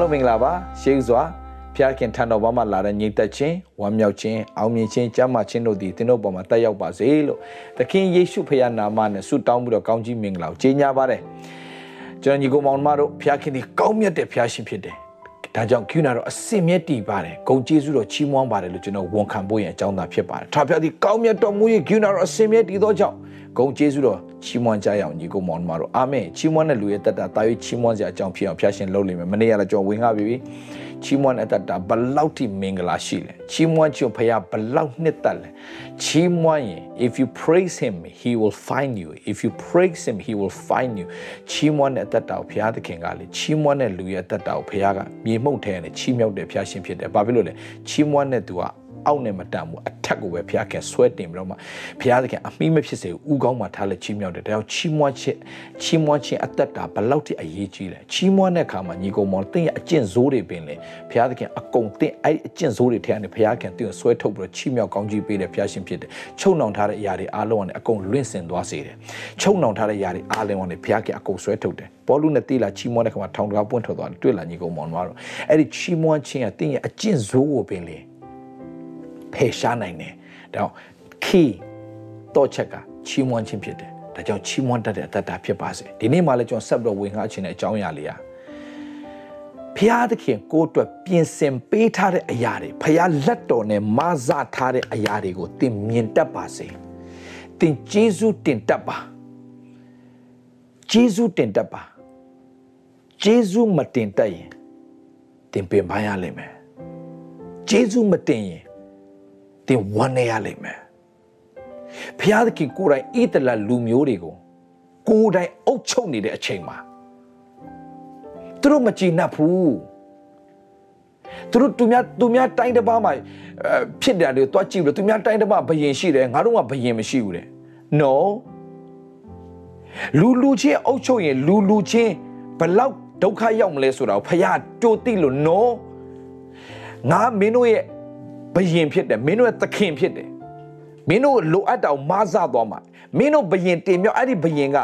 လုံးမင်္ဂလာပါရှေးဥစွာဖျားခင်ထံတော်ဘာမှလာတဲ့ညီသက်ချင်းဝမ်းမြောက်ခြင်းအောင်မြင်ခြင်းကြမ်းမာခြင်းတို့သည်သင်တို့ပေါ်မှာတက်ရောက်ပါစေလို့သခင်ယေရှုဖခင်နာမနဲ့ဆုတောင်းပြီးတော့ကောင်းကြီးမင်္ဂလာကိုကြေညာပါတယ်ကျွန်တော်ညီကိုမောင်မတို့ဖျားခင်ဒီကောင်းမြတ်တဲ့ဖျားရှင်ဖြစ်တယ် ဒါကြောင့်ကျူနာတော့အစင်မြတ်တည်ပါတယ်ဂုံကျေးဇူးတော်ချီးမွမ်းပါတယ်လို့ကျွန်တော်ဝန်ခံဖို့ရန်အကြောင်းသာဖြစ်ပါတယ်ထာဖျားဒီကောင်းမြတ်တော်မူရဲ့ကျူနာတော့အစင်မြတ်တည်သောကြောင့်ဂုံကျေးဇူးတော်ချီးမွမ်းကြရအောင်ညီကိုမောင်မတို့အာမင်ချီးမွမ်းတဲ့လူရဲ့တက်တာတာ၍ချီးမွမ်းစရာအကြောင်းဖြစ်အောင်ဖျားရှင်လုပ်လိမ့်မယ်မနေ့ကလည်းကျွန်တော်ဝင်ငါပြီပြီ ချီးမွမ်းတဲ့အတ္တဘလောက်ထိမင်္ဂလာရှိလဲချီးမွမ်းခြင်းဖခင်ဘလောက်နှစ်သက်လဲချီးမွမ်းရင် if you praise him he will find you if you praise him he will find you ချီးမွမ်းတဲ့အတ္တကိုဘုရားသခင်ကလေချီးမွမ်းတဲ့လူရဲ့အတ္တကိုဘုရားကမြေမှုန့်ထဲနဲ့ချီးမြှောက်တဲ့ဘုရားရှင်ဖြစ်တယ်ဘာဖြစ်လို့လဲချီးမွမ်းတဲ့သူက အောက်နဲ့မတန်ဘူးအထက်ကိုပဲဘုရားခင်ဆွဲတင်ပြီးတော့မှဘုရားသခင်အမိမဖြစ်စေဘူးဥကောင်းမှထားလက်ချီးမြှောက်တယ်ဒါကြောင့်ချီးမွမ်းခြင်းချီးမွမ်းခြင်းအသက်တာဘလောက်ထိအရေးကြီးလဲချီးမွမ်းတဲ့အခါမှာညီကောင်မောင်တင်းရဲ့အကျင့်ဆိုးတွေပင်လေဘုရားသခင်အကုန်တင်းအဲ့အကျင့်ဆိုးတွေထဲကနေဘုရားခင်တင်းကိုဆွဲထုတ်ပြီးတော့ချီးမြှောက်ကောင်းကြီးပေးတဲ့ဘုရားရှင်ဖြစ်တယ်ချုပ်နှောင်ထားတဲ့အရာတွေအားလုံးကနေအကုန်လွင့်စင်သွားစေတယ်ချုပ်နှောင်ထားတဲ့အရာတွေအားလုံးကနေဘုရားခင်အကုန်ဆွဲထုတ်တယ်ဘောလူနဲ့တေးလာချီးမွမ်းတဲ့ခါမှာထောင်တကားပွင့်ထွက်သွားတယ်တွေ့လာညီကောင်မောင်တို့အဲ့ဒီချီးမွမ်းခြင်းကတင်းရဲ့အကျင့်ဆိုးကိုပင်လေ ဖယ်ရှားနိုင်တယ်။ဒါကြောင့် key တော့ချက်ကချီးမွမ်းခြင်းဖြစ်တယ်။ဒါကြောင့်ချီးမွမ်းတတ်တဲ့အတ္တဖြစ်ပါစေ။ဒီနေ့မှလည်းကျွန်တော်ဆက်ပြီးတော့ဝင်ငှခြင်းတဲ့အကြောင်းအရာလေးอ่ะဖျားသခင်ကိုအတွက်ပြင်ဆင်ပေးထားတဲ့အရာတွေဖျားလက်တော်နဲ့မဆထားတဲ့အရာတွေကိုသင်မြင်တတ်ပါစေ။သင်ဂျေဇုတင်တတ်ပါ။ဂျေဇုတင်တတ်ပါ။ဂျေဇုမတင်တတ်ရင်သင်ပင်ပန်းရလိမ့်မယ်။ဂျေဇုမတင်ရင် တင်ဝမ်းနေရလိမ့်မယ်ဘုရားသခင်ကိုယ်တိုင်ဣတလလူမျိုးတွေကိုကိုယ်တိုင်အုပ်ချုပ်နေတဲ့အချိန်မှာသူတို့မကြည်နပ်ဘူးသူတို့သူများသူများတိုင်းတစ်ပါးမှာဖြစ်တယ်လေတွားကြည့်ပြီးသူများတိုင်းတစ်ပါးဘယင်ရှိတယ်ငါတို့ကဘယင်မရှိဘူးတဲ့ no လူလူချင်းအုပ်ချုပ်ရင်လူလူချင်းဘလောက်ဒုက္ခရောက်မလဲဆိုတာကိုဖခင်ကြိုသိလို့ no ငါမင်းတို့ရဲ့ ဘယင်ဖြစ်တယ်မင်းတို့ရဲ့သခင်ဖြစ်တယ်မင်းတို့လိုအပ်တာကိုမဆသွားမှာမင်းတို့ဘယင်တင်မြောက်အဲ့ဒီဘယင်က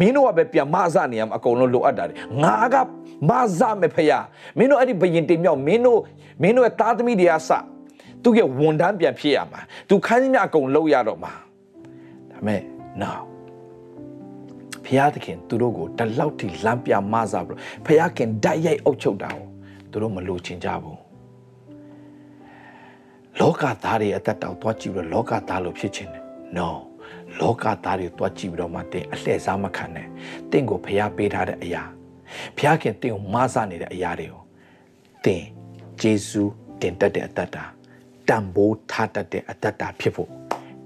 မင်းတို့ကပဲပြန်မဆနေရမှာအကုန်လုံးလိုအပ်တာတွေငါကမဆမယ်ဖယားမင်းတို့အဲ့ဒီဘယင်တင်မြောက်မင်းတို့မင်းတို့ရဲ့သားသမီးတွေကစသူ့ရဲ့ဝန်ထမ်းပြန်ဖြစ်ရမှာသူခန်းကြီးများအကုန်လုပ်ရတော့မှာဒါမဲ့ now ဖယားသခင်သူတို့ကိုတလောက်ထိလမ်းပြမဆပြီးဖယားခင်ဓာတ်ရိုက်အုပ်ချုပ်တာကိုသူတို့မလိုချင်ကြဘူး လောကသားတွေအသက်တောင်သွားကြည့်ပြီးတော့လောကသားလို့ဖြစ်ခြင်းတယ် no လောကသားတွေသွားကြည့်ပြီးတော့မှတင်အလှည့်စားမခံနဲ့တင့်ကိုဖျားပေးထားတဲ့အရာဖျားခင်တင့်ကိုမဆနေတဲ့အရာတွေကိုတင်ဂျေဇုတင်တတ်တဲ့အသက်တာတန်ဖိုးထားတတ်တဲ့အသက်တာဖြစ်ဖို့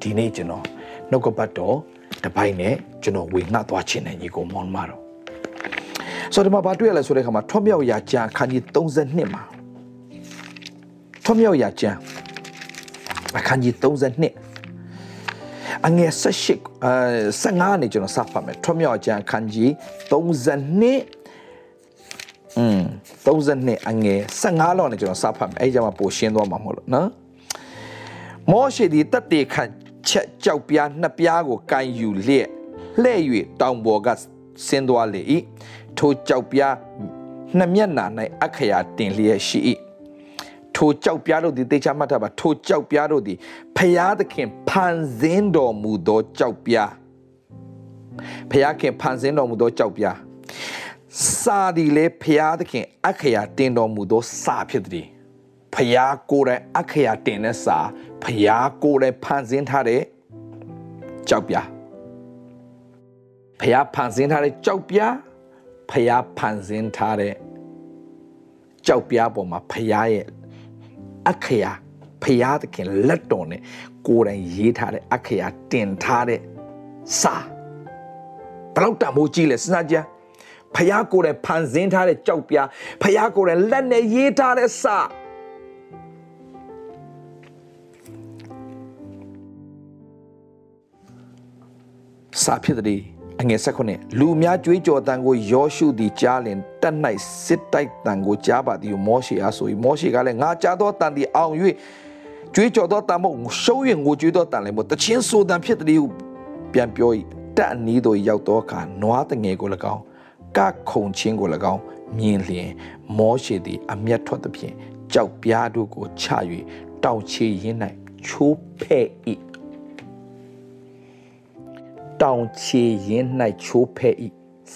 ဒီနေ့ကျွန်တော်နှုတ်ကပတ်တော်တပိုင်းနဲ့ကျွန်တော်ဝေငှသွားခြင်းနဲ့ညီကိုမောင်မတော်ဆိုတော့ဒီမှာဘာတွေ့ရလဲဆိုတဲ့အခါမှာထွတ်မြောက်ရာကျမ်းခန်းကြီး32မှာထွတ်မြောက်ရာကျမ်း အခန်းကြီး32အငယ်18အဲ15နေကျွန်တော်စဖတ်မယ်ထွမြောက်ကျမ်းအခန်းကြီး32อืม32အငယ်15လောက်နေကျွန်တော်စဖတ်မယ်အဲ့ကြမှာပိုရှင်းသွားမှာမဟုတ်လို့နော်မောရှေဒီတတ်တေခန့်ချက်ကြောက်ပြားနှစ်ပြားကိုကန်ယူလျက်လှဲ့၍တောင်ပေါ်ကဆင်းသွားလေ၏ထိုကြောက်ပြားနှစ်မျက်နှာ၌အခရာတင်လျက်ရှိ၏ ထိုကြောက်ပြားတို့သည်တေချာမှတ်ထားပါထိုကြောက်ပြားတို့သည်ဖျားသခင်ဖန်ဆင်းတော်မူသောကြောက်ပြားဖျားခင်ဖန်ဆင်းတော်မူသောကြောက်ပြားစာဒီလေဖျားသခင်အခရာတင်တော်မူသောစာဖြစ်သည်ဖျားကိုယ်တိုင်အခရာတင်တဲ့စာဖျားကိုယ်တိုင်ဖန်ဆင်းထားတဲ့ကြောက်ပြားဖျားဖန်ဆင်းထားတဲ့ကြောက်ပြားဖျားဖန်ဆင်းထားတဲ့ကြောက်ပြားပေါ်မှာဖျားရဲ့ အခရာဖရာသခင်လက်တော်နဲ့ကိုယ်တိုင်ရေးထားတဲ့အခရာတင်ထားတဲ့စာဘလောက်တန်ဖိုးကြီးလဲစဉ်းစားကြဖရာကိုယ်တိုင်ဖန်ဆင်းထားတဲ့ကြောက်ပြားဖရာကိုယ်တိုင်လက်နဲ့ရေးထားတဲ့စာစာဖြစ်တဲ့အငယ်၁၉လူများကြွေးကြော်တန်ကိုယောရှုသည်ကြားလင် တက်၌စစ်တိုက်တန်ကိုကြားပါသည်မောရှေအားဆို၏မောရှေကလည်းငါကြားသောတန်သည်အောင်၍ကြွေးကြော်သောတန်မို့ရှုံး၍ငိုကြွေးသောတန်လည်းမို့တချင်းဆိုတန်ဖြစ်သည်ဟုပြန်ပြော၏တက်အနီးသို့ရောက်သောအခါနွားတငယ်ကို၎င်းကခုံချင်းကို၎င်းမြင်လျင်မောရှေသည်အမျက်ထွက်သဖြင့်ကြောက်ပြားတို့ကိုချ၍တောင်ချေရင်း၌ချိုးဖဲ့၏တောင်ချေရင်း၌ချိုးဖဲ့၏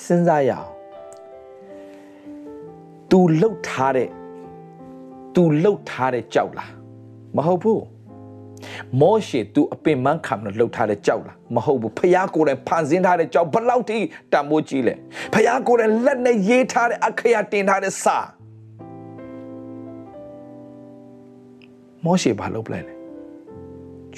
စဉ်းစားရအောင် तू လှုပ်ထားတဲ့ तू လှုပ်ထားတဲ့ကြောက်လားမဟုတ်ဘူးမောရှေ तू အပင်မခံလို့လှုပ်ထားတဲ့ကြောက်လားမဟုတ်ဘူးဖျားကိုယ်တိုင်ဖန်ဆင်းထားတဲ့ကြောက်ဘလောက်ထိတန်မိုးကြီးလဲဖျားကိုယ်တိုင်လက်နဲ့ရေးထားတဲ့အခရာတင်ထားတဲ့စာမောရှေဘာလုပ်ပလိုက်လဲ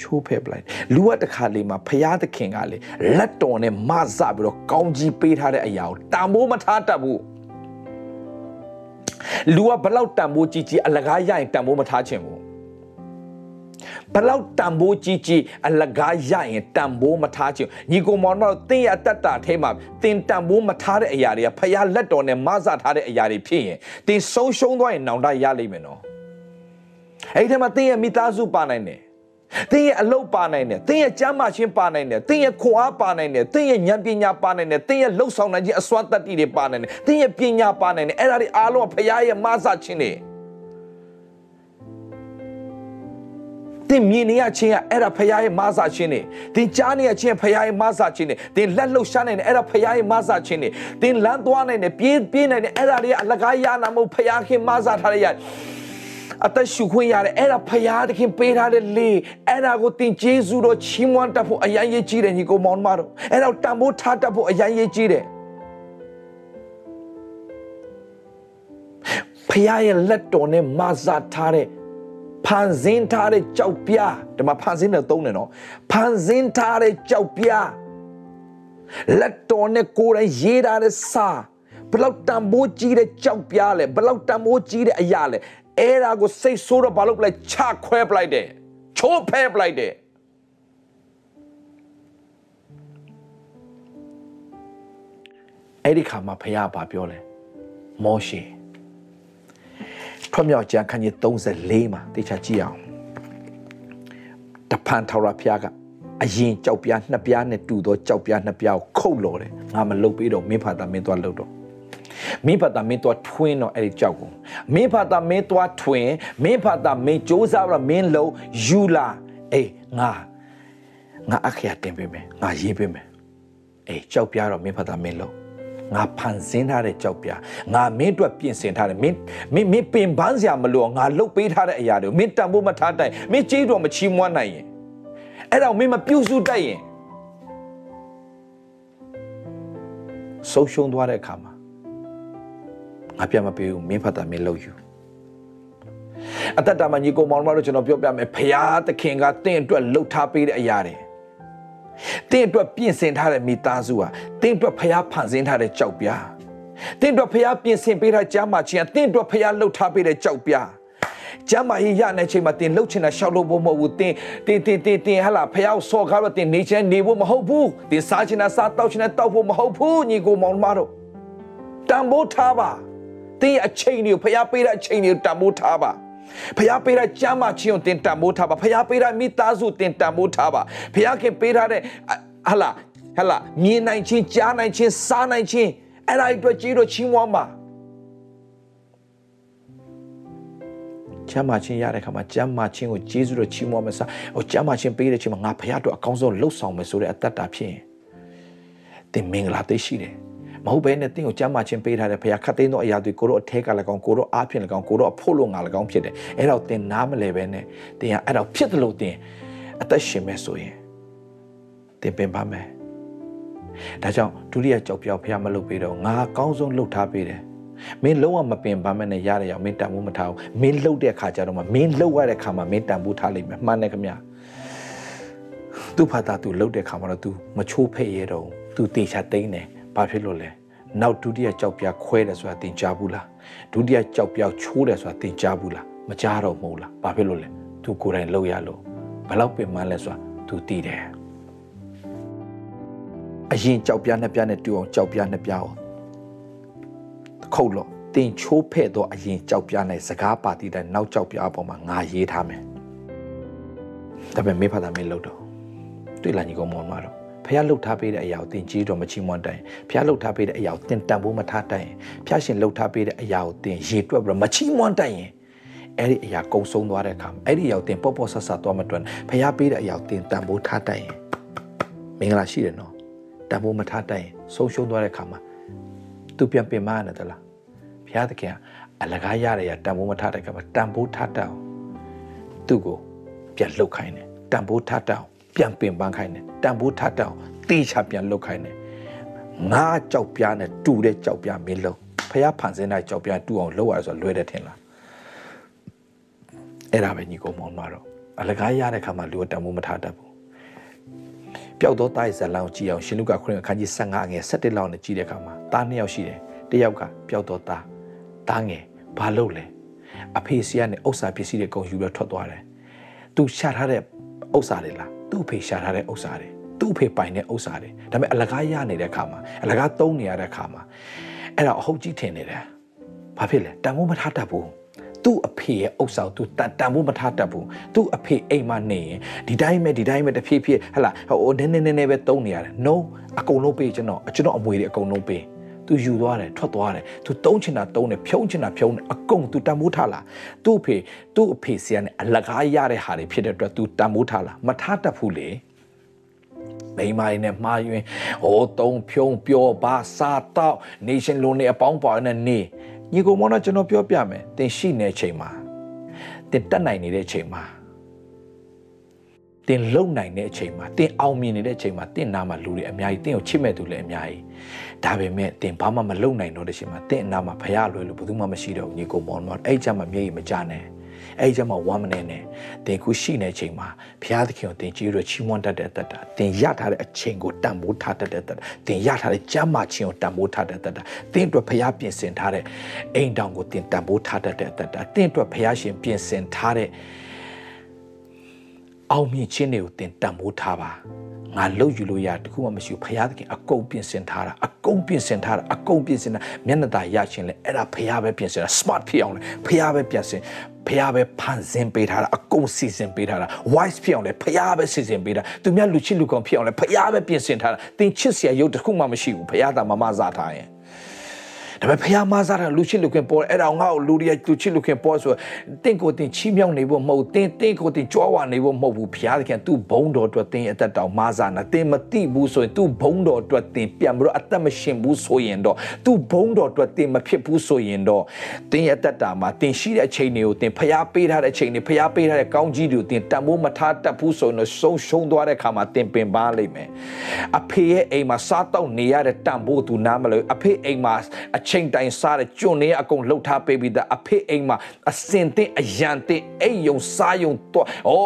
ချိုးဖဲ့ပလိုက်လူကတခါလေးမှာဖျားသခင်ကလေလက်တော်နဲ့မဆပြီးတော့ကောင်းကြီးပေးထားတဲ့အရာကိုတန်မိုးမထားတတ်ဘူး လူကဘလောက်တန်ဖိုးကြီးကြီးအလကားရရင်တန်ဖိုးမထားချင်ဘူးဘလောက်တန်ဖိုးကြီးကြီးအလကားရရင်တန်ဖိုးမထားချင်ညီကောင်မောင်တို့တင်းရတတ်တာထဲမှာတင်တန်ဖိုးမထားတဲ့အရာတွေကဖယားလက်တော်နဲ့မဆထားတဲ့အရာတွေဖြစ်ရင်တင်ဆုံးရှုံးသွားရင်နောင်တရလိမ့်မယ်နော်အဲ့ဒီထဲမှာတင်းရဲ့မိသားစုပါနိုင်တယ် တင်းရဲ့အလုပ်ပါနိုင်တယ်တင်းရဲ့ကျမ်းမာခြင်းပါနိုင်တယ်တင်းရဲ့ခွန်အားပါနိုင်တယ်တင်းရဲ့ဉာဏ်ပညာပါနိုင်တယ်တင်းရဲ့လှုပ်ဆောင်နိုင်ခြင်းအစွမ်းတတ္တိတွေပါနိုင်တယ်တင်းရဲ့ပညာပါနိုင်တယ်အဲ့ဒါတွေအားလုံးဖရားရဲ့မဆခြင်းတွေတင်မြင်နေရခြင်းကအဲ့ဒါဖရားရဲ့မဆခြင်းတွေတင်ကြားနေရခြင်းဖရားရဲ့မဆခြင်းတွေတင်လက်လှုပ်ရှားနိုင်တယ်အဲ့ဒါဖရားရဲ့မဆခြင်းတွေတင်လမ်းသွားနိုင်တယ်ပြေးပြေးနိုင်တယ်အဲ့ဒါတွေကအလကားရနာမဟုတ်ဖရားခင်မဆထားရရ အသက်ရှူခွင့်ရတယ်အဲ့ဒါဖရာသခင်ပေးထားတဲ့လေအဲ့ဒါကိုတင်ကျေးဇူးတော်ချီးမွမ်းတတ်ဖို့အရင်ရေးကြည့်တယ်ညီကောင်မောင်မတို့အဲ့ဒါတန်ဖိုးထားတတ်ဖို့အရင်ရေးကြည့်တယ်ဖရာရဲ့လက်တော်နဲ့မဆာထားတဲ့ဖန်ဆင်းထားတဲ့ကြောက်ပြားဒီမှာဖန်ဆင်းတဲ့သုံးတယ်နော်ဖန်ဆင်းထားတဲ့ကြောက်ပြားလက်တော်နဲ့ကိုယ်တိုင်ရေးထားတဲ့စာဘလောက်တန်ဖိုးကြီးတဲ့ကြောက်ပြားလဲဘလောက်တန်ဖိုးကြီးတဲ့အရာလဲ အဲ့ဒါကိုစိတ်ဆိုးတော့ဘာလို့ပလိုက်ချခွဲပလိုက်တယ်ချိုးဖဲပလိုက်တယ်အဲ့ဒီခါမှာဖခင်ဘာပြောလဲမောရှေထွက်မြောက်ကျမ်းခန်းကြီး34မှာတေချာကြည့်အောင်တဖန်ထော်ရဖခင်ကအရင်ကြောက်ပြားနှစ်ပြားနဲ့တူသောကြောက်ပြားနှစ်ပြားကိုခုတ်လော်တယ်ငါမလုတ်ပြီးတော့မင်းဖာတာမင်းသွားလုတ်တော့ မင်းဖတ်တာမင်းတော့ထွင်းတော့အဲ့ဒီကြောက်ကိုမင်းဖတ်တာမင်းတော့ထွင်းမင်းဖတ်တာမင်းစ조사ပြီးတော့မင်းလုံးယူလာအေးငါငါအခရာတင်ပေးမယ်ငါရေးပေးမယ်အေးကြောက်ပြတော့မင်းဖတ်တာမင်းလုံးငါဖန်ဆင်းထားတဲ့ကြောက်ပြငါမင်းအတွက်ပြင်ဆင်ထားတယ်မင်းမင်းမင်းပင်ပန်းစရာမလိုငါလုတ်ပေးထားတဲ့အရာတွေကိုမင်းတန်ဖို့မထားတိုင်မင်းကြေးတော်မချီးမွမ်းနိုင်ရင်အဲ့တော့မင်းမပြုစုတတ်ရင်ဆုံးရှုံးသွားတဲ့အခါမှာ ငါပြန်မပေးဘူးမင်းဖတ်တာမင်းလုပ်ယူအတ္တတာမညီကိုမောင်မတို့ကျွန်တော်ပြောပြမယ်ဖရာသခင်ကတင့်အတွက်လှုပ်ထားပေးတဲ့အရာတွေတင့်အတွက်ပြင်ဆင်ထားတဲ့မိသားစုဟာတင့်အတွက်ဖရာဖန်ဆင်းထားတဲ့ကြောက်ပြားတင့်အတွက်ဖရာပြင်ဆင်ပေးထားကြားမှာချင်းတင့်အတွက်ဖရာလှုပ်ထားပေးတဲ့ကြောက်ပြားကျမ်းမာရေးရတဲ့ချိန်မှာတင်လှုပ်ချင်တာရှောက်လို့ဖို့မဟုတ်ဘူးတင်တင်တင်တင်တင်ဟလာဖះဆော့ကားတော့တင်နေချင်နေဖို့မဟုတ်ဘူးတင်စားချင်တာစားတောက်ချင်တာတောက်ဖို့မဟုတ်ဘူးညီကိုမောင်မတို့တန်ဖိုးထားပါ တင်းရဲ့အချိန်တွေကိုဖျားပေးတဲ့အချိန်တွေကိုတန်ဖိုးထားပါဖျားပေးတဲ့ကြမ်းမချင်းကိုတင်တန်ဖိုးထားပါဖျားပေးတဲ့မိသားစုတင်တန်ဖိုးထားပါဖျားခင်ပေးထားတဲ့ဟလာဟလာမြင်နိုင်ခြင်းကြားနိုင်ခြင်းစားနိုင်ခြင်းအဲ့ဒါအတွက်ကြီးတော့ချီးမွမ်းပါကျမ်းမာခြင်းရတဲ့ခါမှာကျမ်းမာခြင်းကိုကျေးဇူးတော်ချီးမွမ်းမစားဟိုကျမ်းမာခြင်းပေးတဲ့ချိန်မှာငါဖခင်တို့အကောင်းဆုံးလှုပ်ဆောင်မယ်ဆိုတဲ့အတ္တတာဖြစ်ရင်သင်မင်္ဂလာသိရှိတယ် မဟုတ်ဘဲနဲ့တင့်ကိုကြမ်းမာခြင်းပေးထားတဲ့ဘုရားခတ်သိမ်းသောအရာတွေကိုတို့အထက်ကလည်းကောင်းကိုတို့အားဖြင့်လည်းကောင်းကိုတို့အဖို့လို့ငါလည်းကောင်းဖြစ်တယ်အဲ့တော့တင်နားမလဲပဲနဲ့တင်ကအဲ့တော့ဖြစ်တယ်လို့တင်အသက်ရှင်မဲ့ဆိုရင်တင်ပင်ပါမယ်ဒါကြောင့်ဒုတိယကြောက်ပြောက်ဘုရားမလုပ်ပေးတော့ငါအကောင်းဆုံးလှုပ်ထားပေးတယ်မင်းလုံးဝမပင်ပန်းမနဲ့ရတဲ့ရောက်မင်းတန်ဖို့မထားဘူးမင်းလှုပ်တဲ့အခါကျတော့မှမင်းလှုပ်ရတဲ့အခါမှာမင်းတန်ဖို့ထားလိမ့်မယ်မှန်တယ်ခင်ဗျာသူ့ဖာတာသူလှုပ်တဲ့အခါမှာတော့ तू မချိုးဖဲ့ရတော့ तू တေချာတိမ့်တယ် ဘာဖြစ်လို့လဲနောက်ဒုတိယကြောက်ပြားခွဲတယ်ဆိုတာသင်ကြားဘူးလားဒုတိယကြောက်ပြားချိုးတယ်ဆိုတာသင်ကြားဘူးလားမကြားတော့မဟုတ်လားဘာဖြစ်လို့လဲသူကိုယ်တိုင်လှုပ်ရလို့ဘလောက်ပင်မလဲဆိုတာသူသိတယ်အရင်ကြောက်ပြားနှစ်ပြားနဲ့တူအောင်ကြောက်ပြားနှစ်ပြားကိုခုတ်လို့တင်ချိုးဖဲ့တော့အရင်ကြောက်ပြားနဲ့စကားပါတီတဲ့နောက်ကြောက်ပြားအပေါ်မှာငါရေးထားမယ်ဒါပေမဲ့မေဖတာမင်းလှုပ်တော့တွေ့လာညီကောင်မောင်မတော့ ဖះလှုပ်ထားပေးတဲ့အရာကိုသင်ကြီးတော့မချီးမွမ်းတိုင်ဖះလှုပ်ထားပေးတဲ့အရာကိုသင်တန်ဖို့မထားတိုင်ဖះရှင်လှုပ်ထားပေးတဲ့အရာကိုသင်ရေတွက်ပြီးတော့မချီးမွမ်းတိုင်ရင်အဲ့ဒီအရာကုံဆုံးသွားတဲ့အခါမှာအဲ့ဒီအရာကိုသင်ပေါ့ပေါ့ဆဆသွားမတွန်းဖះပေးတဲ့အရာကိုသင်တန်ဖို့ထားတိုင်ရင်မင်္ဂလာရှိတယ်နော်တန်ဖို့မထားတိုင်ရင်ဆုံးရှုံးသွားတဲ့အခါမှာသူပြန်ပြင်မရတယ်တလားဘုရားသခင်ကအလကားရတဲ့ရတန်ဖိုးမထားတဲ့အခါမှာတန်ဖိုးထားတတ်အောင်သူ့ကိုပြန်လှုပ်ခိုင်းတယ်တန်ဖိုးထားတတ်အောင် ပြန်ပင်ပန်းခိုင်းတယ်တန်ဖိုးထားတတ်အောင်တေးချပြန်လှုပ်ခိုင်းတယ်ငါကြောက်ပြားနဲ့တူတဲ့ကြောက်ပြားမင်းလုံးဖះဖန်ဆင်းတဲ့ကြောက်ပြားတူအောင်လှုပ်ရဆိုလွယ်တယ်ထင်လားအဲ့ဒါပဲညီကောင်မောင်တော့အလကားရတဲ့ခါမှာလူကတန်ဖိုးမထားတတ်ဘူးပျောက်သောတာရဲ့ဇလံကိုကြည့်အောင်ရှင်လုကာခရစ်အခန်းကြီး15ငယ်17လောက်နဲ့ကြည့်တဲ့အခါမှာတားနှစ်ယောက်ရှိတယ်တစ်ယောက်ကပျောက်သောတာတားငယ်ဘာလုပ်လဲအဖေစီကနေဥစ္စာပစ္စည်းတွေကုန်ယူပြီးထွက်သွားတယ်သူရှာထားတဲ့ဥစ္စာတွေလား သူ့အဖေရှာထားတဲ့ဥစ္စာတွေသူ့အဖေပိုင်တဲ့ဥစ္စာတွေဒါပေမဲ့အလကားရနေတဲ့အခါမှာအလကားသုံးနေရတဲ့အခါမှာအဲ့ဒါအဟုတ်ကြီးထင်နေတယ်ဘာဖြစ်လဲတန်ဖိုးမထားတတ်ဘူးသူ့အဖေရဲ့ဥစ္စာကိုသူတန်တန်ဖို့မထားတတ်ဘူးသူ့အဖေအိမ်မှာနေရင်ဒီတိုင်းပဲဒီတိုင်းပဲတဖြည်းဖြည်းဟလာဟိုနည်းနည်းနည်းနည်းပဲတုံးနေရတယ် no အကုန်လုံးပေးကျွန်တော်ကျွန်တော်အမွေတွေအကုန်လုံးပေး သူယူသွားတယ်ထွက်သွားတယ်သူတုံးချင်တာတုံးတယ်ဖြုံးချင်တာဖြုံးတယ်အကုန်သူတန်ဖိုးထားလားသူ့အဖေသူ့အဖေဆီကနေအလကားရတဲ့ဟာတွေဖြစ်တဲ့အတွက်သူတန်ဖိုးထားလားမထားတတ်ဘူးလေမိမရင်းနဲ့မှားယွင်းဟိုတုံးဖြုံးပြောပါစားတော့ nation လုံးနဲ့အပေါင်းပါနဲ့နေညီကောင်မတော့ကျွန်တော်ပြောပြမယ်သင်ရှိနေချိန်မှာသင်တက်နိုင်နေတဲ့အချိန်မှာသင်လုံနိုင်တဲ့အချိန်မှာသင်အောင်မြင်နေတဲ့အချိန်မှာသင်နာမှာလူတွေအများကြီးသင်ကိုချစ်မဲ့သူလည်းအများကြီး ဒါပေမဲ့သင်ဘာမှမလုံနိုင်တော့တဲ့အချိန်မှာသင်အနာမှာဖရားလွယ်လို့ဘယ်သူမှမရှိတော့ဘူးညီကောင်မောင်မောင်အဲ့ကြမှာမျက်ရည်မကြနဲ့အဲ့ကြမှာဝမ်းမနေနဲ့သင်ခုရှိနေချိန်မှာဘုရားသခင်ကိုသင်ကြည်ရချီးမွမ်းတတ်တဲ့အတ္တသင်ရထားတဲ့အချိန်ကိုတန်ဖိုးထားတတ်တဲ့အတ္တသင်ရထားတဲ့ကြမ်းမာခြင်းကိုတန်ဖိုးထားတတ်တဲ့အတ္တသင်အတွက်ဘုရားပြင်ဆင်ထားတဲ့အိမ်တောင်ကိုသင်တန်ဖိုးထားတတ်တဲ့အတ္တသင်အတွက်ဘုရားရှင်ပြင်ဆင်ထားတဲ့ အောင်မြင်ခြင်းတွေကိုသင်တန်ဖိုးထားပါငါလှုပ်ယူလို့ရတခုမှမရှိဘူးဖရာသခင်အကုန်ပြင်ဆင်ထားတာအကုန်ပြင်ဆင်ထားတာအကုန်ပြင်ဆင်တာမျက်နှာသာရခြင်းလဲအဲ့ဒါဖရာပဲပြင်ဆင်တာ smart ဖြစ်အောင်လဲဖရာပဲပြင်ဆင်ဖះပဲဖန်ဆင်းပေးထားတာအကုန်စီစဉ်ပေးထားတာ wise ဖြစ်အောင်လဲဖះပဲစီစဉ်ပေးတာသူများလူချစ်လူကောင်ဖြစ်အောင်လဲဖះပဲပြင်ဆင်ထားတာသင်ချစ်စရာရုပ်တစ်ခုမှမရှိဘူးဖះသာမမစားထားရင် ဒါပေမဲ့ဖះမစားတာလူချစ်လူခင်ပေါ်အဲ့ဒါငါ့ကိုလူတွေကလူချစ်လူခင်ပေါ်ဆိုတင့်ကိုတင်ချီးမြှောက်နေဖို့မဟုတ်တင်းတင်းကိုတင်ကြွားဝနေဖို့မဟုတ်ဘူးဖះသခင်သူ့ဘုံတော်အတွက်တင်းအသက်တောင်မစားနာတင်းမတိဘူးဆိုရင်သူ့ဘုံတော်အတွက်တင်းပြန်ပြီးတော့အသက်မရှင်ဘူးဆိုရင်တော့သူ့ဘုံတော်အတွက်တင်းမဖြစ်ဘူးဆိုရင်တော့တင်းရဲ့အသက်တာမှာတင်းရှိတဲ့အချိန်တွေကိုတင်းဖះပေးထားတဲ့အချိန်တွေဖះပေးထားတဲ့ကောင်းကြီးတွေကိုတင်းတန်ဖိုးမထားတတ်ဘူးဆိုရင်တော့ဆုံးရှုံးသွားတဲ့ခါမှာတင်းပင်ပါလိမ့်မယ်အဖေရဲ့အိမ်မှာစားတော့နေရတဲ့တန်ဖိုးသူနားမလို့အဖေအိမ်မှာအချိန်တိုင်စားတဲ့ကျွန်းနေအကုန်လှုပ်ထားပေးပြီးသားအဖေအိမ်မှာအစင်တင်အယံတင်အိမ်ယုံစားယုံတော့ဩ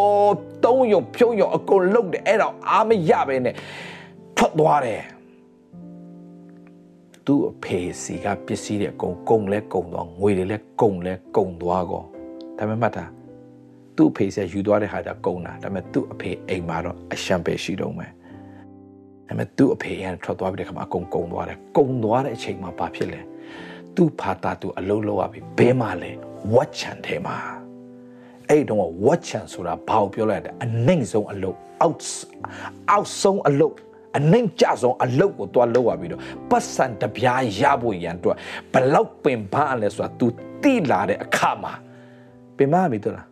တုံးယုံဖြုံးယုံအကုန်လှုပ်တယ်အဲ့တော့အားမရပဲနဲ့ထွက်သွားတယ်သူ့အဖေစီကပစ္စည်းတွေအကုန်ကုန်လဲကုန်သွားငွေတွေလဲကုန်လဲကုန်သွားကောဒါပေမဲ့မှတ်တာသူ့အဖေစီယူသွားတဲ့ဟာကကုန်တာဒါပေမဲ့သူ့အဖေအိမ်မှာတော့အရှံပဲရှိတော့မယ်ဒါပေမဲ့သူ့အဖေရန်ထွက်သွားပြီးတဲ့ခါမှာအကုန်ကုန်သွားတယ်ကုန်သွားတဲ့အချိန်မှာဘာဖြစ်လဲ သူ့ဖာတာသူအလုံးလုံးရပြီဘဲမှာလဲဝတ်ချန်ထဲမှာအဲ့တော့ဝတ်ချန်ဆိုတာဘာကိုပြောလိုက်လဲအနှိမ့်ဆုံးအလုပ်အောက်အောက်ဆုံးအလုပ်အနှိမ့်ကြဆုံးအလုပ်ကိုတွားလောက်ရပြီးတော့ပတ်စံတပြားရဖို့ရန်အတွက်ဘလောက်ပင်ပန်းလဲဆိုတာ तू တိလာတဲ့အခါမှာပင်ပန်းပြီတို့လား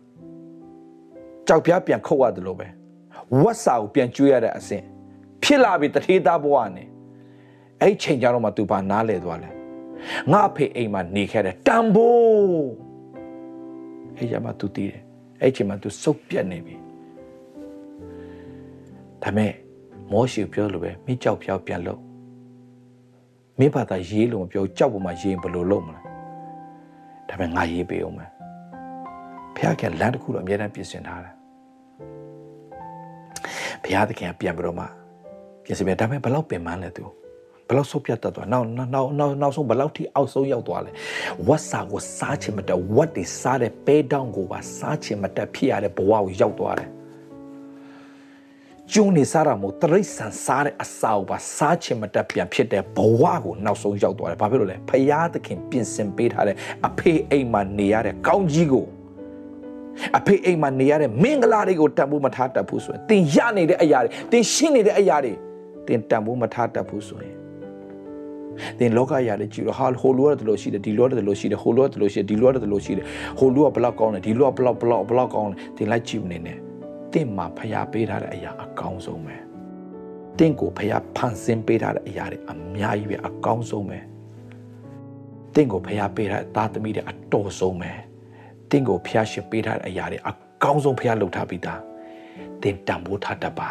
ကြောက်ပြားပြန်ခုတ်ရတယ်လို့ပဲဝတ်စာကိုပြန်ကျွေးရတဲ့အဆင့်ဖြစ်လာပြီတထေးသားဘဝနဲ့အဲ့ချိန်ကြတော့မှ तू ဘာနားလဲသွားလဲ ငါအဖေအိမ်မှာနေခဲ့တယ်တန်ဖိုးအဲ့ကြမှာ तू တည်တယ်အဲ့ချိန်မှာ तू စုပ်ပြတ်နေပြီဒါမဲ့မောရှိပြောလို့ပဲမိကြောက်ဖြောက်ပြန်လို့မင်းဘာသာရေးလို့မပြောကြောက်ပေါ်မှာရေးဘယ်လိုလုပ်မလဲဒါပေမဲ့ငါရေးပေးအောင်မယ်ဖះကလမ်းတစ်ခုတော့အများတန်းပြင်ဆင်ထားတယ်ဖះသခင်ပြန်ပြီးတော့မှပြင်ဆင်ပြဒါပေမဲ့ဘယ်လောက်ပင်ပန်းလဲသူ ဘယ်လောက်ဆုတ်ပြတ်တတ်သွားနောက်နောက်နောက်နောက်ဆုံးဘယ်လောက်ထိအောက်ဆုံးရောက်သွားလဲဝတ်စာကိုစားချင်မတက်ဝတ်တွေစားတဲ့ပဲတောင်းကိုပါစားချင်မတက်ဖြစ်ရတဲ့ဘဝကိုရောက်သွားတယ်ကျုံနေစားတာမို့တရိတ်ဆန်စားတဲ့အစာကိုပါစားချင်မတက်ပြန်ဖြစ်တဲ့ဘဝကိုနောက်ဆုံးရောက်သွားတယ်ဘာဖြစ်လို့လဲဖရာသခင်ပြင်ဆင်ပေးထားတဲ့အဖေအိမ်မှာနေရတဲ့ကောင်းကြီးကိုအဖေအိမ်မှာနေရတဲ့မင်္ဂလာတွေကိုတန်ဖိုးမထားတတ်ဘူးဆိုရင်သင်ရနေတဲ့အရာတွေသင်ရှိနေတဲ့အရာတွေတင်တန်ဖို့မထားတတ်ဘူးဆိုရင် သင်လောကရာတွေကြည့်တော့ဟာဟိုလူရတယ်လို့ရှိတယ်ဒီလူရတယ်လို့ရှိတယ်ဟိုလူရတယ်လို့ရှိတယ်ဒီလူရတယ်လို့ရှိတယ်ဟိုလူကဘလောက်ကောင်းတယ်ဒီလူကဘလောက်ဘလောက်ဘလောက်ကောင်းတယ်သင်လိုက်ကြည့်မနေနဲ့သင်မှာဖျားပေးထားတဲ့အရာအကောင်းဆုံးပဲသင်ကိုဖျားဖန်ဆင်းပေးထားတဲ့အရာတွေအများကြီးပဲအကောင်းဆုံးပဲသင်ကိုဖျားပေးထားတဲ့သားသမီးတွေအတော်ဆုံးပဲသင်ကိုဖျားရှင်ပေးထားတဲ့အရာတွေအကောင်းဆုံးဖျားလုပ်ထားပြီးသားသင်တန်ဖိုးထားတတ်ပါ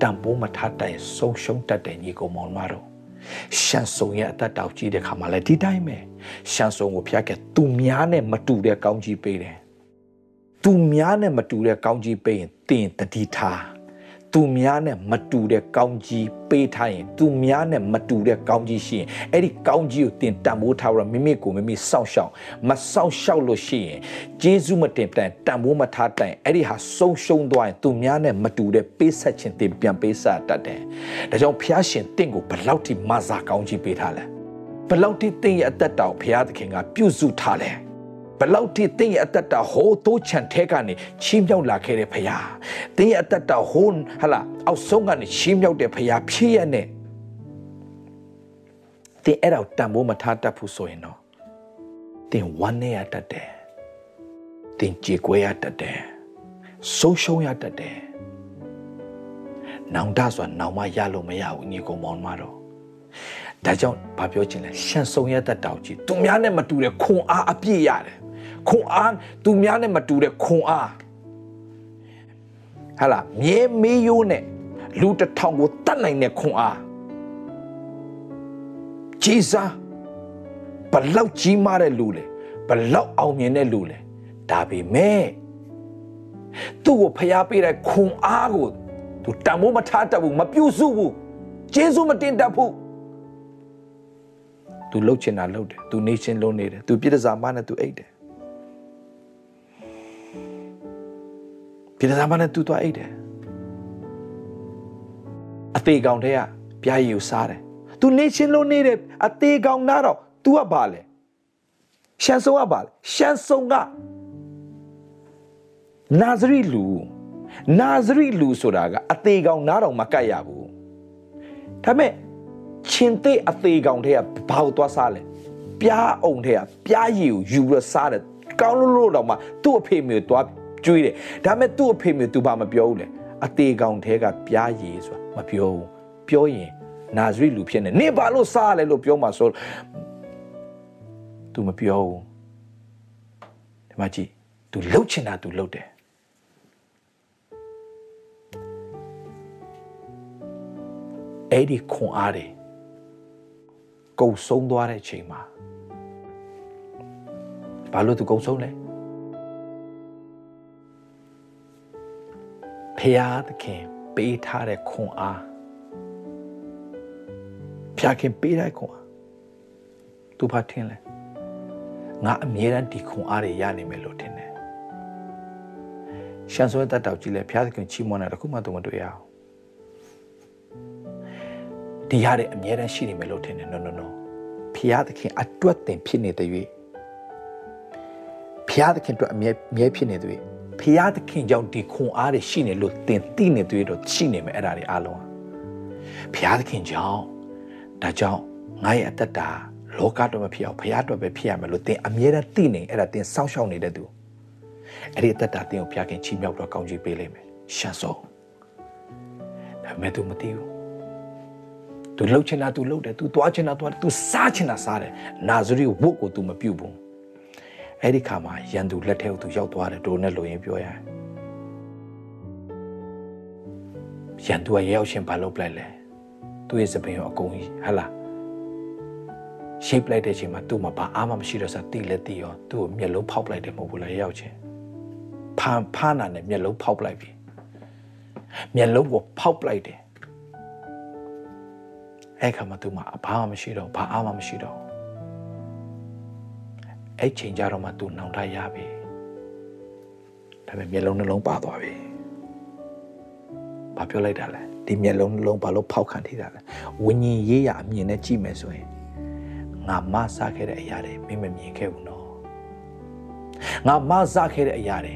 တန်ဖိုးမထားတဲ့ဆုံးရှုံးတတ်တဲ့ညီကောင်မောင်မတော် ရှန်ဆုံရဲ့အသက်တောက်ကြီးတဲ့ခါမှာလည်းဒီတိုင်းပဲရှန်ဆုံကိုဖျားခဲ့သူများနဲ့မတူတဲ့ကောင်းကြီးပေးတယ်သူများနဲ့မတူတဲ့ကောင်းကြီးပေးရင်တင်တတိထား သူများနဲ့မတူတဲ့ကောင်းကြီးပေးထားရင်သူများနဲ့မတူတဲ့ကောင်းကြီးရှိရင်အဲ့ဒီကောင်းကြီးကိုတင်တန်ဖိုးထားရမိမိကိုမိမိစောင့်ရှောက်မစောင့်ရှောက်လို့ရှိရင်ဂျေဇုမတင်တန်တန်ဖိုးမထားတိုင်အဲ့ဒီဟာဆုံးရှုံးသွားရင်သူများနဲ့မတူတဲ့ပေးဆက်ခြင်းတင်ပြန်ပေးဆက်တတ်တယ်ဒါကြောင့်ဖျားရှင်တင့်ကိုဘလောက်ထိမဆာကောင်းကြီးပေးထားလဲဘလောက်ထိတင့်ရဲ့အသက်တောင်ဖျားသခင်ကပြုစုထားလဲ ဘလောက်ထိတင်းရဲ့အသက်တာဟိုးတိုးချန်ထဲကနေချီးမြှောက်လာခဲ့တဲ့ဖရာတင်းရဲ့အသက်တာဟိုးဟလာအောက်ဆုံးကနေချီးမြှောက်တဲ့ဖရာဖြစ်ရနဲ့တင်းအဲ့တော့တန်ဖိုးမထားတတ်ဘူးဆိုရင်တော့တင်းဝမ်းနေရတတ်တယ်တင်းကြေကွဲရတတ်တယ်ဆုံးရှုံးရတတ်တယ်နောင်တဆိုတာနောင်မရလို့မရဘူးညီကောင်မောင်မတော်ဒါကြောင့်ဘာပြောချင်လဲရှန်ဆုံရတတ်တောက်ကြီးသူများနဲ့မတူတဲ့ခွန်အားအပြည့်ရတယ် ခွန်အားသူများနဲ့မတူတဲ့ခွန်အားဟာလာမြဲမေးရိုးနဲ့လူတစ်ထောင်ကိုတတ်နိုင်တဲ့ခွန်အားဂျေဇာဘလောက်ကြီးမားတဲ့လူလေဘလောက်အောင်မြင်တဲ့လူလေဒါပေမဲ့သူ့ကိုဖျားပေးတဲ့ခွန်အားကိုသူတန်မိုးမထားတတ်ဘူးမပြုစုဘူးဂျေဇုမတင်တတ်ဘူးသူလှုပ်ချင်တာလှုပ်တယ်သူနေချင်းလုံးနေတယ်သူပြည့်တစားမနဲ့သူအိတ်တယ် ပြည့်တစားမနဲ့သူသွားအိတ်တယ်အသေးကောင်တဲ့ကပြားရည်ကိုစားတယ်သူနေချင်းလုံးနေတယ်အသေးကောင်နားတော့ तू ကဘာလဲရှန်ဆုံကဘာလဲရှန်ဆုံကနာဇရီလူနာဇရီလူဆိုတာကအသေးကောင်နားတော့မကတ်ရဘူးဒါပေမဲ့ချင်းသေးအသေးကောင်တဲ့ကဘာကိုသွားစားလဲပြားအောင်တဲ့ကပြားရည်ကိုယူရစားတယ်ကောင်းလို့လို့တော့မှသူ့အဖေမျိုးသွား ကျွေးတယ်ဒါပေမဲ့သူ့အဖေမျိုး तू ဘာမပြောဘူးလေအသေးကောင်တဲ့ကပြားရည်ဆိုတာမပြောဘူးပြောရင်နာဇရီလူဖြစ်နေနေဘာလို့စားလဲလို့ပြောမှဆို तू မပြောဘူးဒီမှာကြည့် तू လှုပ်ချင်တာ तू လှုပ်တယ်အဲ့ဒီခွန်အားတွေကုံဆုံးသွားတဲ့ချိန်မှာဘာလို့သူကုံဆုံးလဲ ဖျားသခင်ပေးထားတဲ့ခွန်အားဖျားခင်ပေးတဲ့ခွန်အားသူဘာထင်လဲငါအမြဲတမ်းဒီခွန်အားတွေရနိုင်မယ်လို့ထင်တယ်ရှန်ဆွဲတတ်တော်ကြီးလဲဖျားသခင်ချီးမွမ်းတာတခုမှသူမတွေ့ရအောင်ဒီရတဲ့အမြဲတမ်းရှိနေမယ်လို့ထင်တယ် no no no ဖျားသခင်အတွက်တင်ဖြစ်နေတဲ့၍ဖျားသခင်အတွက်အမြဲမြဲဖြစ်နေတဲ့၍ ဖျားသခင်ကြောင့်ဒီခွန်အားတွေရှိနေလို့တင်သိနေတဲ့တော့ရှိနေမယ်အဲ့ဒါတွေအားလုံးဖျားသခင်ကြောင့်ဒါကြောင့်ငါရဲ့အသက်တာလောကတော့မဖြစ်အောင်ဖျားအတွက်ပဲဖြစ်ရမယ်လို့တင်အမြဲတမ်းသိနေအဲ့ဒါတင်စောင့်ရှောက်နေတဲ့သူအဲ့ဒီအသက်တာတင်ကိုဖျားခင်ချီးမြှောက်တော့ကောင်းချီးပေးလိမ့်မယ်ရှန်ဆုံးဒါပေမဲ့သူမသိဘူးသူလှုပ်ချင်တာသူလှုပ်တယ်သူသွားချင်တာသွားတယ်သူစားချင်တာစားတယ်နာဇရီဝုတ်ကိုသူမပြုတ်ဘူး အဲ့ဒီခါမှာရန်သူလက်ထဲကိုသူရောက်သွားတယ်ဒိုနဲ့လိုရင်းပြောရတယ်ရန်သူကရောက်ရှင်ဘာလုပ်ပလိုက်လဲသူ့ရဲ့စပင်ရောအကုန်ကြီးဟလာရှိပလိုက်တဲ့အချိန်မှာသူ့မှာဘာအားမှမရှိတော့စားတိလက်တိရောသူ့ကိုမျက်လုံးဖောက်ပလိုက်တယ်မဟုတ်ဘူးလားရောက်ချင်းဖာဖာနာနဲ့မျက်လုံးဖောက်ပလိုက်ပြီမျက်လုံးကိုဖောက်ပလိုက်တယ်အဲ့ခါမှာသူမှဘာမှမရှိတော့ဘာအားမှမရှိတော့ အဲ့ချိန်ကြတော့မှသူနှောင်တရပြီဒါပေမဲ့မျက်လုံးနှလုံးပါသွားပြီဘာပြောလိုက်တာလဲဒီမျက်လုံးနှလုံးဘာလို့ဖောက်ခံထိတာလဲဝิญဉ်ရေးရအမြင်နဲ့ကြည့်မယ်ဆိုရင်ငါမဆခဲ့တဲ့အရာတွေမင်းမမြင်ခဲ့ဘူးနော်ငါမဆခဲ့တဲ့အရာတွေ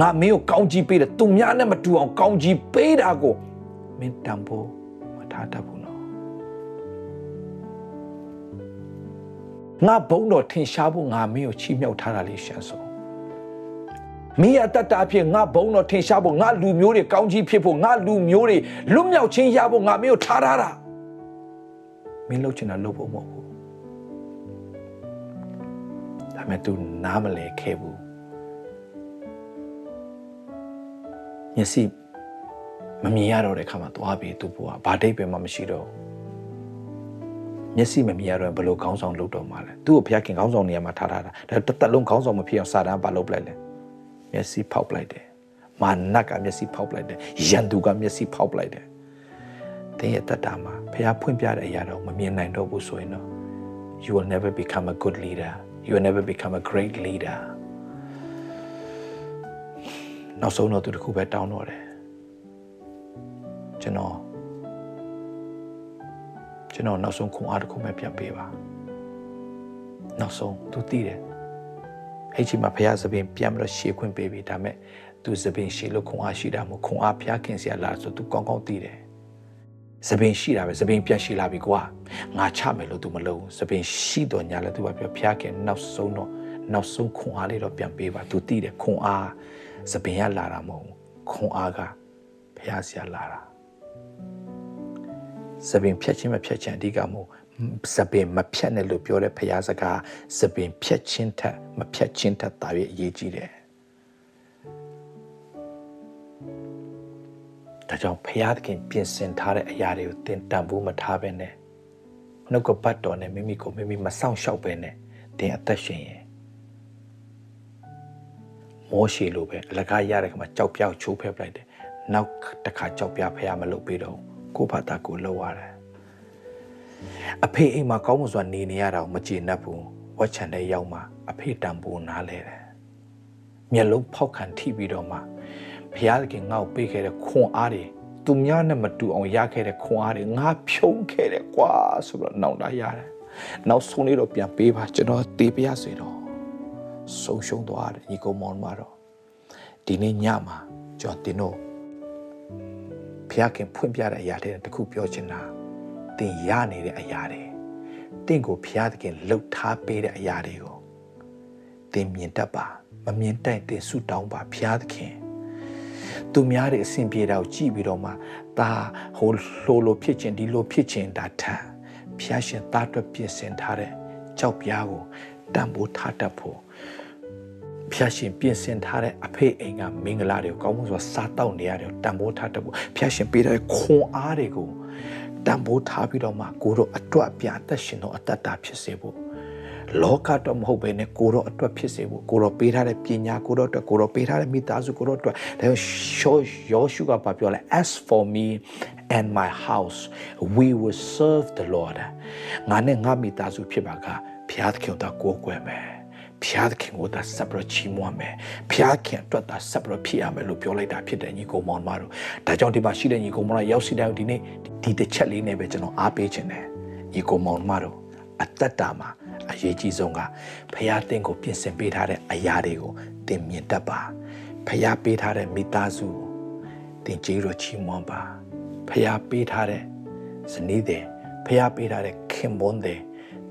ငါမင်းကိုကောင်းကြီးပေးတယ်သူများနဲ့မတူအောင်ကောင်းကြီးပေးတာကိုမင်းတန်ဖို့မထားတတ်ဘူး ငါဘုံတော်ထင်ရှားဖို့ငါမင်းကိုချီးမြှောက်ထားတာလေးရှမ်းဆုံးမင်းအတ္တတာဖြစ်ငါဘုံတော်ထင်ရှားဖို့ငါလူမျိုးတွေကောင်းကြီးဖြစ်ဖို့ငါလူမျိုးတွေလွတ်မြောက်ခြင်းရဖို့ငါမင်းကိုထားထားတာမင်းလှုပ်ချင်တာလှုပ်ဖို့မဟုတ်ဘူးဒါပေမဲ့ तू နားမလဲခဲ့ဘူးမျက်စိမမြင်ရတော့တဲ့ခါမှာသွားပြီးသူ့ဘဝဘာဒိတ်ပဲမှမရှိတော့ မျက်စိမမြင်ရတော့ဘယ်လိုခေါင်းဆောင်လုပ်တော့မှလဲသူ့ကိုဘုရားခင်ခေါင်းဆောင်နေရာမှာထားထားတာဒါတစ်သက်လုံးခေါင်းဆောင်မဖြစ်အောင်စာတန်းပါလုပ်ပလိုက်လဲမျက်စိဖောက်ပလိုက်တယ်မာနကမျက်စိဖောက်ပလိုက်တယ်ရန်သူကမျက်စိဖောက်ပလိုက်တယ်တင်းရဲ့တတ်တာမှာဘုရားဖွင့်ပြတဲ့အရာတော့မမြင်နိုင်တော့ဘူးဆိုရင်တော့ you will never become a good leader you will never become a great leader နောက်ဆုံးတော့သူတခုပဲတောင်းတော့တယ်ကျွန်တော် ကျွန်တော်နောက်ဆုံးခွန်အားတစ်ခုပဲပြန်ပေးပါနောက်ဆုံးသူသိတယ်အဲ့ဒီမှာဘုရားသခင်ပြန်ပြီးတော့ရှေ့ခွင့်ပေးပြီဒါမဲ့သူသခင်ရှေ့လို့ခွန်အားရှိတာမဟုတ်ခွန်အားဘုရားခင်စရာလားဆိုသူကောင်းကောင်းသိတယ်သပင်ရှိတာပဲသပင်ပြန်ရှိလာပြီကွာငါချမယ်လို့ तू မလုပ်ဘူးသပင်ရှိတော့ညာလဲ तू ကပြောဘုရားခင်နောက်ဆုံးတော့နောက်ဆုံးခွန်အားလေးတော့ပြန်ပေးပါ तू သိတယ်ခွန်အားသပင်ရလာတာမဟုတ်ခွန်အားကဘုရားဆရာလာတာ သပင်ဖြတ်ခြင်းမဖြတ်ခြင်းအဓိကမဟုတ်သပင်မဖြတ်နဲ့လို့ပြောတဲ့ဘုရားစကားသပင်ဖြတ်ခြင်းထက်မဖြတ်ခြင်းထက်တာ၍အရေးကြီးတယ်ဒါကြောင့်ဘုရားသခင်ပြင်ဆင်ထားတဲ့အရာတွေကိုသင်တန်ဖိုးမထားဘဲနဲ့နှုတ်ကပတ်တော်နဲ့မိမိကိုမိမိမဆောင်ရှောက်ဘဲနဲ့သင်အသက်ရှင်ရင်မောရှေလိုပဲအလကားရတဲ့ခါမှာကြောက်ပြောက်ချိုးဖဲပလိုက်တယ်နောက်တစ်ခါကြောက်ပြဖះမလုပ်ပေးတော့ ကိုဘာသာကိုလောက်ရတယ်အဖေအိမ်မှာကောင်းမွန်စွာနေနေရတာကိုမကျေနပ်ဘူးဝက်ချန်တဲ့ရောက်မှအဖေတံပိုးနားလဲတယ်မျက်လုံးဖောက်ခံထိပြီးတော့မှဘုရားသခင်ငါ့ကိုပေးခဲ့တဲ့ခွန်အားတွေသူများနဲ့မတူအောင်ရခဲ့တဲ့ခွန်အားတွေငါဖြုံးခဲ့တယ်ကွာဆိုတော့နောက်တာရတယ်နောက်ဆုံးလေးတော့ပြန်ပေးပါကျွန်တော်တေးပြရစေတော့ဆုံးရှုံးသွားတယ်ညီကောင်မောင်မတော့ဒီနေ့ညမှာကျွန်တော်တင်တော့ ဘုရားခင်ဖွင့်ပြတဲ့အရာတွေတခုပြောချင်တာတင်ရနေတဲ့အရာတွေတင့်ကိုဘုရားသခင်လှုပ်ထားပေးတဲ့အရာတွေကိုတင်မြင်တတ်ပါမမြင်တိုက်တင်ဆုတောင်းပါဘုရားသခင်သူများတွေအဆင်ပြေတာကိုကြည့်ပြီးတော့မှဒါဟိုလိုလိုဖြစ်ခြင်းဒီလိုဖြစ်ခြင်းဒါထံဘုရားရှင်သားအတွက်ပြင်ဆင်ထားတဲ့ကြောက်ပြားကိုတန်ဖိုးထားတတ်ဖို့ ဖျားရှင်ပြင်ဆင်ထားတဲ့အဖေအိမ်ကမင်္ဂလာတွေကိုကောင်းမှုစွာစားတောက်နေရတယ်တန်ဖိုးထားတတ်ဖို့ဖျားရှင်ပေးတဲ့ခွန်အားတွေကိုတန်ဖိုးထားပြီးတော့မှကိုတို့အတွက်ပြအသက်ရှင်တော့အတ္တတာဖြစ်စေဖို့လောကတော့မဟုတ်ပဲနဲ့ကိုတော့အတွက်ဖြစ်စေဖို့ကိုတော့ပေးထားတဲ့ပညာကိုတော့အတွက်ကိုတော့ပေးထားတဲ့မိသားစုကိုတော့အတွက်ဒါရှောယောရှုကပြောလဲ as for me and my house we will serve the lord ငါနဲ့ငါမိသားစုဖြစ်ပါကဘုရားသခင်ကိုကိုးကွယ်မယ် ဖျားခင်ကိုသာဆက်ပြီးချီးမွမ်းမယ်ဖျားခင်အတွက်သာဆက်ပြီးဖြစ်ရမယ်လို့ပြောလိုက်တာဖြစ်တယ်ညီကောင်မောင်မတို့ဒါကြောင့်ဒီမှာရှိတဲ့ညီကောင်မောင်ရောက်စီတိုင်းဒီနေ့ဒီတစ်ချက်လေးနဲ့ပဲကျွန်တော်အားပေးခြင်းတယ်ညီကောင်မောင်မတို့အသက်တာမှာအရေးကြီးဆုံးကဖျားတင်ကိုပြင်ဆင်ပေးထားတဲ့အရာတွေကိုသင်မြင်တတ်ပါဖျားပေးထားတဲ့မိသားစုသင်ကြေးတော်ချီးမွမ်းပါဖျားပေးထားတဲ့ဇနီးတဲ့ဖျားပေးထားတဲ့ခင်ပွန်းတဲ့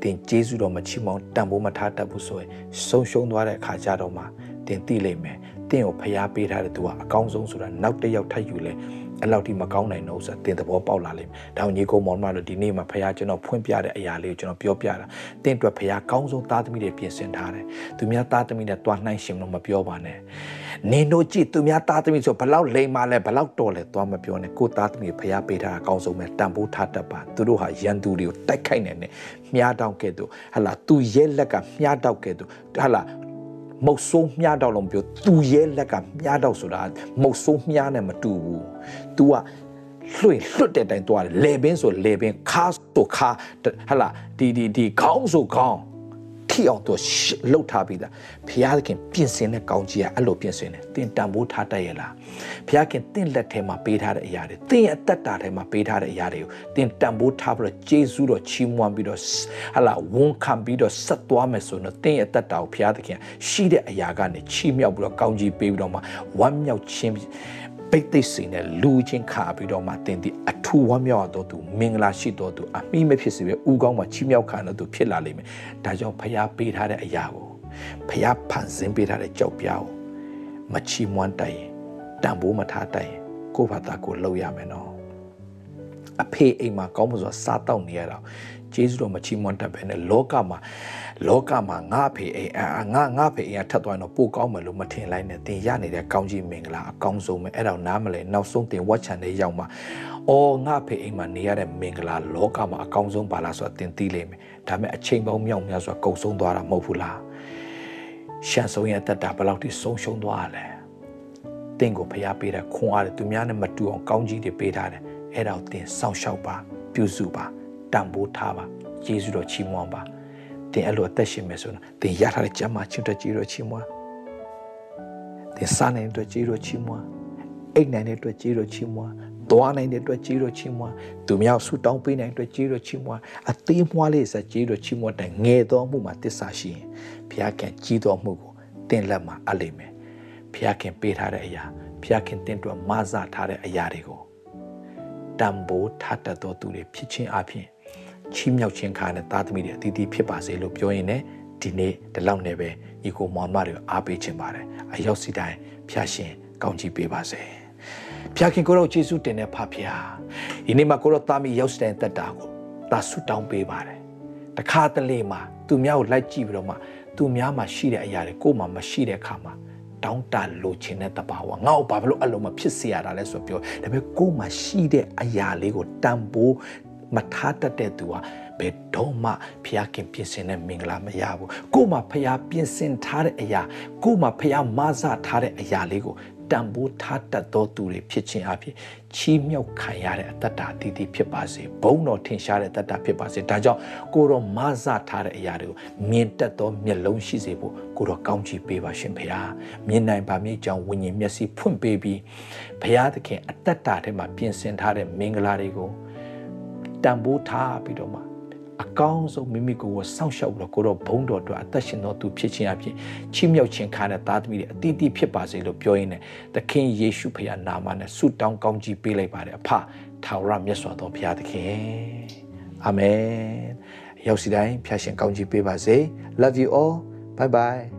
တင်ကျေးဇူးတော်မချီးမောင်းတန်ဖိုးမထားတတ်ဘူးဆိုရင်ဆုံးရှုံးသွားတဲ့အခါကျတော့မှတင်သိလိမ့်မယ်တင်ကိုဖျားပေးထားတဲ့သူကအကောင်းဆုံးဆိုတာနောက်တစ်ယောက်ထပ်ယူလဲအဲ့လောက်ထိမကောင်းနိုင်တော့ဆိုတာတင်သဘောပေါက်လာလိမ့်မယ်။ဒါညီကုန်းမောင်မတို့ဒီနေ့မှာဖခင်ကျွန်တော်ဖွင့်ပြတဲ့အရာလေးကိုကျွန်တော်ပြောပြတာ။တင်အတွက်ဖခင်ကောင်းဆုံးသားသမီးတွေပြင်ဆင်ထားတယ်။သူများသားသမီးနဲ့တွားနှိုင်းရှင်လို့မပြောပါနဲ့။ နင်တို့ကြည့်သူများသားသမီးဆိုဘလောက်လိမ်မာလဲဘလောက်တော်လဲတွားမပြောနဲ့။ကိုသားသမီးဖခင်ပေးထားတာအကောင်းဆုံးပဲတန်ဖိုးထားတတ်ပါ။သူတို့ဟာရန်သူတွေကိုတိုက်ခိုက်နေတယ်။မြားတောင်းကဲ့သို့ဟလာသူရဲလက်ကမြားတောက်ကဲ့သို့ဟလာမုတ်ဆိုးမြားတော့လို့ပြောသူရဲလက်ကမြားတော့ဆိုတာမုတ်ဆိုးမြားနဲ့မတူဘူး तू ကလွှင့်လွတ်တဲ့တိုင်သွားတယ်လေပင်ဆိုလေပင်ခါဆိုခါဟလာဒီဒီဒီခေါင်းဆိုခေါင်း ထိအောင်သူလှုပ်ထားပြီးသားဘုရားသခင်ပြင်ဆင်တဲ့ကောင်းကြီးကအဲ့လိုပြင်ဆင်တယ်တင်တန်ဖိုးထားတတ်ရဲ့လားဘုရားခင်တင့်လက်ထဲမှာပေးထားတဲ့အရာတွေတင်အသက်တာထဲမှာပေးထားတဲ့အရာတွေကိုတင်တန်ဖိုးထားပြီးတော့ဂျေဇုတော်ချီးမွမ်းပြီးတော့ဟလာဝန်ခံပြီးတော့ဆက်သွားမယ်ဆိုတော့တင်အသက်တာကိုဘုရားသခင်ရှိတဲ့အရာကနေချီးမြှောက်ပြီးတော့ကောင်းကြီးပေးပြီးတော့မှဝမ်းမြောက်ခြင်းဘ ပိတ်သိက်စိန်နဲ့လူချင်းခါပြီးတော့မှတင်ဒီအထူးဝမ်းမြောက်တော်သူမင်္ဂလာရှိတော်သူအမိမဖြစ်စေပဲဥကောင်းမှာချီးမြှောက်ခံတော်သူဖြစ်လာလိမ့်မယ်ဒါကြောင့်ဖျားပေးထားတဲ့အရာကိုဖျားဖန်ဆင်းပေးထားတဲ့ကြောက်ပြောင်းမချီးမွမ်းတိုင်ရင်တန်ဖိုးမထားတိုင်ရင်ကိုယ့်ဘာသာကိုလှုပ်ရမယ်နော်အဖေအိမ်မှာကောင်းမှုစွာစားတောက်နေရတာဂျေဇုတော်မချီးမွမ်းတတ်ပဲနဲ့လောကမှာ လောကမှာငါဖေအိမ်အာငါငါဖေအိမ်ကထပ်သွားရင်တော့ပိုကောင်းမယ်လို့မထင်လိုက်နဲ့တင်ရနေတဲ့ကောင်းကြီးမင်္ဂလာအကောင်းဆုံးပဲအဲ့တော့နားမလဲနောက်ဆုံးတင်ဝတ်ချန်တဲ့ရောက်မှာအော်ငါဖေအိမ်မှာနေရတဲ့မင်္ဂလာလောကမှာအကောင်းဆုံးပါလားဆိုတာတင်သိလိမ့်မယ်ဒါပေမဲ့အချိန်ပေါင်းမြောက်များစွာကုံဆုံးသွားတာမဟုတ်ဘူးလားရှန်ဆုံးရဲ့အသက်တာဘယ်လောက်ထိဆုံးရှုံးသွားရလဲတင့်ကိုဖျားပေးတဲ့ခွန်အားတွေသူများနဲ့မတူအောင်ကောင်းကြီးတွေပေးထားတယ်အဲ့ဒါကိုတင်စောင့်ရှောက်ပါပြုစုပါတန်ဖိုးထားပါယေရှုတော်ချီးမွမ်းပါ တင်အဲ့လိုအသက်ရှင်မယ်ဆိုတော့တင်ရထားတဲ့ကျမ်းမာချင်းတဲ့ကြီးတော်ချီးမွမ်းတင်စားနိုင်တဲ့ကြီးတော်ချီးမွမ်းအိတ်နိုင်တဲ့အတွက်ကြီးတော်ချီးမွမ်းသွားနိုင်တဲ့အတွက်ကြီးတော်ချီးမွမ်းသူများဆူတောင်းပေးနိုင်တဲ့အတွက်ကြီးတော်ချီးမွမ်းအသေးမွားလေးစကြီးတော်ချီးမွမ်းတဲ့ငယ်တော်မှုမှာတစ္ဆာရှိရင်ဘုရားခင်ကြီးတော်မှုကိုတင်လက်မှာအလိမ့်မယ်ဘုရားခင်ပေးထားတဲ့အရာဘုရားခင်တင်တွက်မဆထားတဲ့အရာတွေကိုတံပိုးထတတ်တော်သူတွေဖြစ်ချင်းအပြင် ချီးမြှောက်ခြင်းခါနဲ့သားသမီးတွေအတီးတီးဖြစ်ပါစေလို့ပြောရင်လည်းဒီနေ့ဒီလောက်နဲ့ပဲညီကိုမောင်မတွေကိုအားပေးခြင်းပါတယ်အရောက်စီတိုင်းဖျာရှင်ကောင်းချီးပေးပါစေဖျာခင်ကိုတော့ယေရှုတင်တဲ့ဖဖျာဒီနေ့မှာကိုတော့သားမီးရောက်စတဲ့တက်တာကိုသာဆုတောင်းပေးပါတယ်တခါတလေမှာသူများကိုလိုက်ကြည့်ပြီးတော့မှသူများမှာရှိတဲ့အရာတွေကိုယ်မှမရှိတဲ့အခါမှာတောင်းတလိုချင်တဲ့တဘာဝငါ့ကိုဘာဖြစ်လို့အဲ့လိုမဖြစ်စေရတာလဲဆိုပြောဒါပေမဲ့ကိုယ်မှာရှိတဲ့အရာလေးကိုတန်ဖိုး မထားတတ်တဲ့သူဟာဘယ်တော့မှဖျားခင်ပြင်ဆင်တဲ့မင်္ဂလာမရဘူးကိုယ်မှာဖျားပြင်ဆင်ထားတဲ့အရာကိုယ်မှာဖျားမဆထားတဲ့အရာလေးကိုတန်ဖိုးထားတတ်သောသူတွေဖြစ်ခြင်းအဖြစ်ချီးမြှောက်ခံရတဲ့အတ္တတာတည်တည်ဖြစ်ပါစေဘုံတော်ထင်ရှားတဲ့အတ္တတာဖြစ်ပါစေဒါကြောင့်ကိုယ်တော်မဆထားတဲ့အရာတွေကိုမြင်တတ်သောမျက်လုံးရှိစေဖို့ကိုယ်တော်ကောင်းချီးပေးပါရှင်ဖေဟာမြင်နိုင်ပါမည်ကြောင့်ဝိညာဉ်မျက်စိဖွင့်ပေးပြီးဘုရားသခင်အတ္တတာထဲမှာပြင်ဆင်ထားတဲ့မင်္ဂလာတွေကို တန်ဖိုးထားပြီးတော့မှအကောင်းဆုံးမိမိကိုယ်ကိုစောင့်ရှောက်ပြီးတော့ကိုတော့ဘုံတော်အတွက်အသက်ရှင်တော်သူဖြစ်ခြင်းအဖြစ်ချီးမြှောက်ခြင်းခါတဲ့သားသမီးတွေအတိအတိဖြစ်ပါစေလို့ပြောရင်းနဲ့သခင်ယေရှုဖခင်နာမနဲ့ဆုတောင်းကောင်းကြီးပေးလိုက်ပါတယ်အဖထာဝရမြတ်စွာသောဘုရားသခင်အာမင်ရောက်စီတိုင်းဖျာရှင်ကောင်းကြီးပေးပါစေ love you all bye bye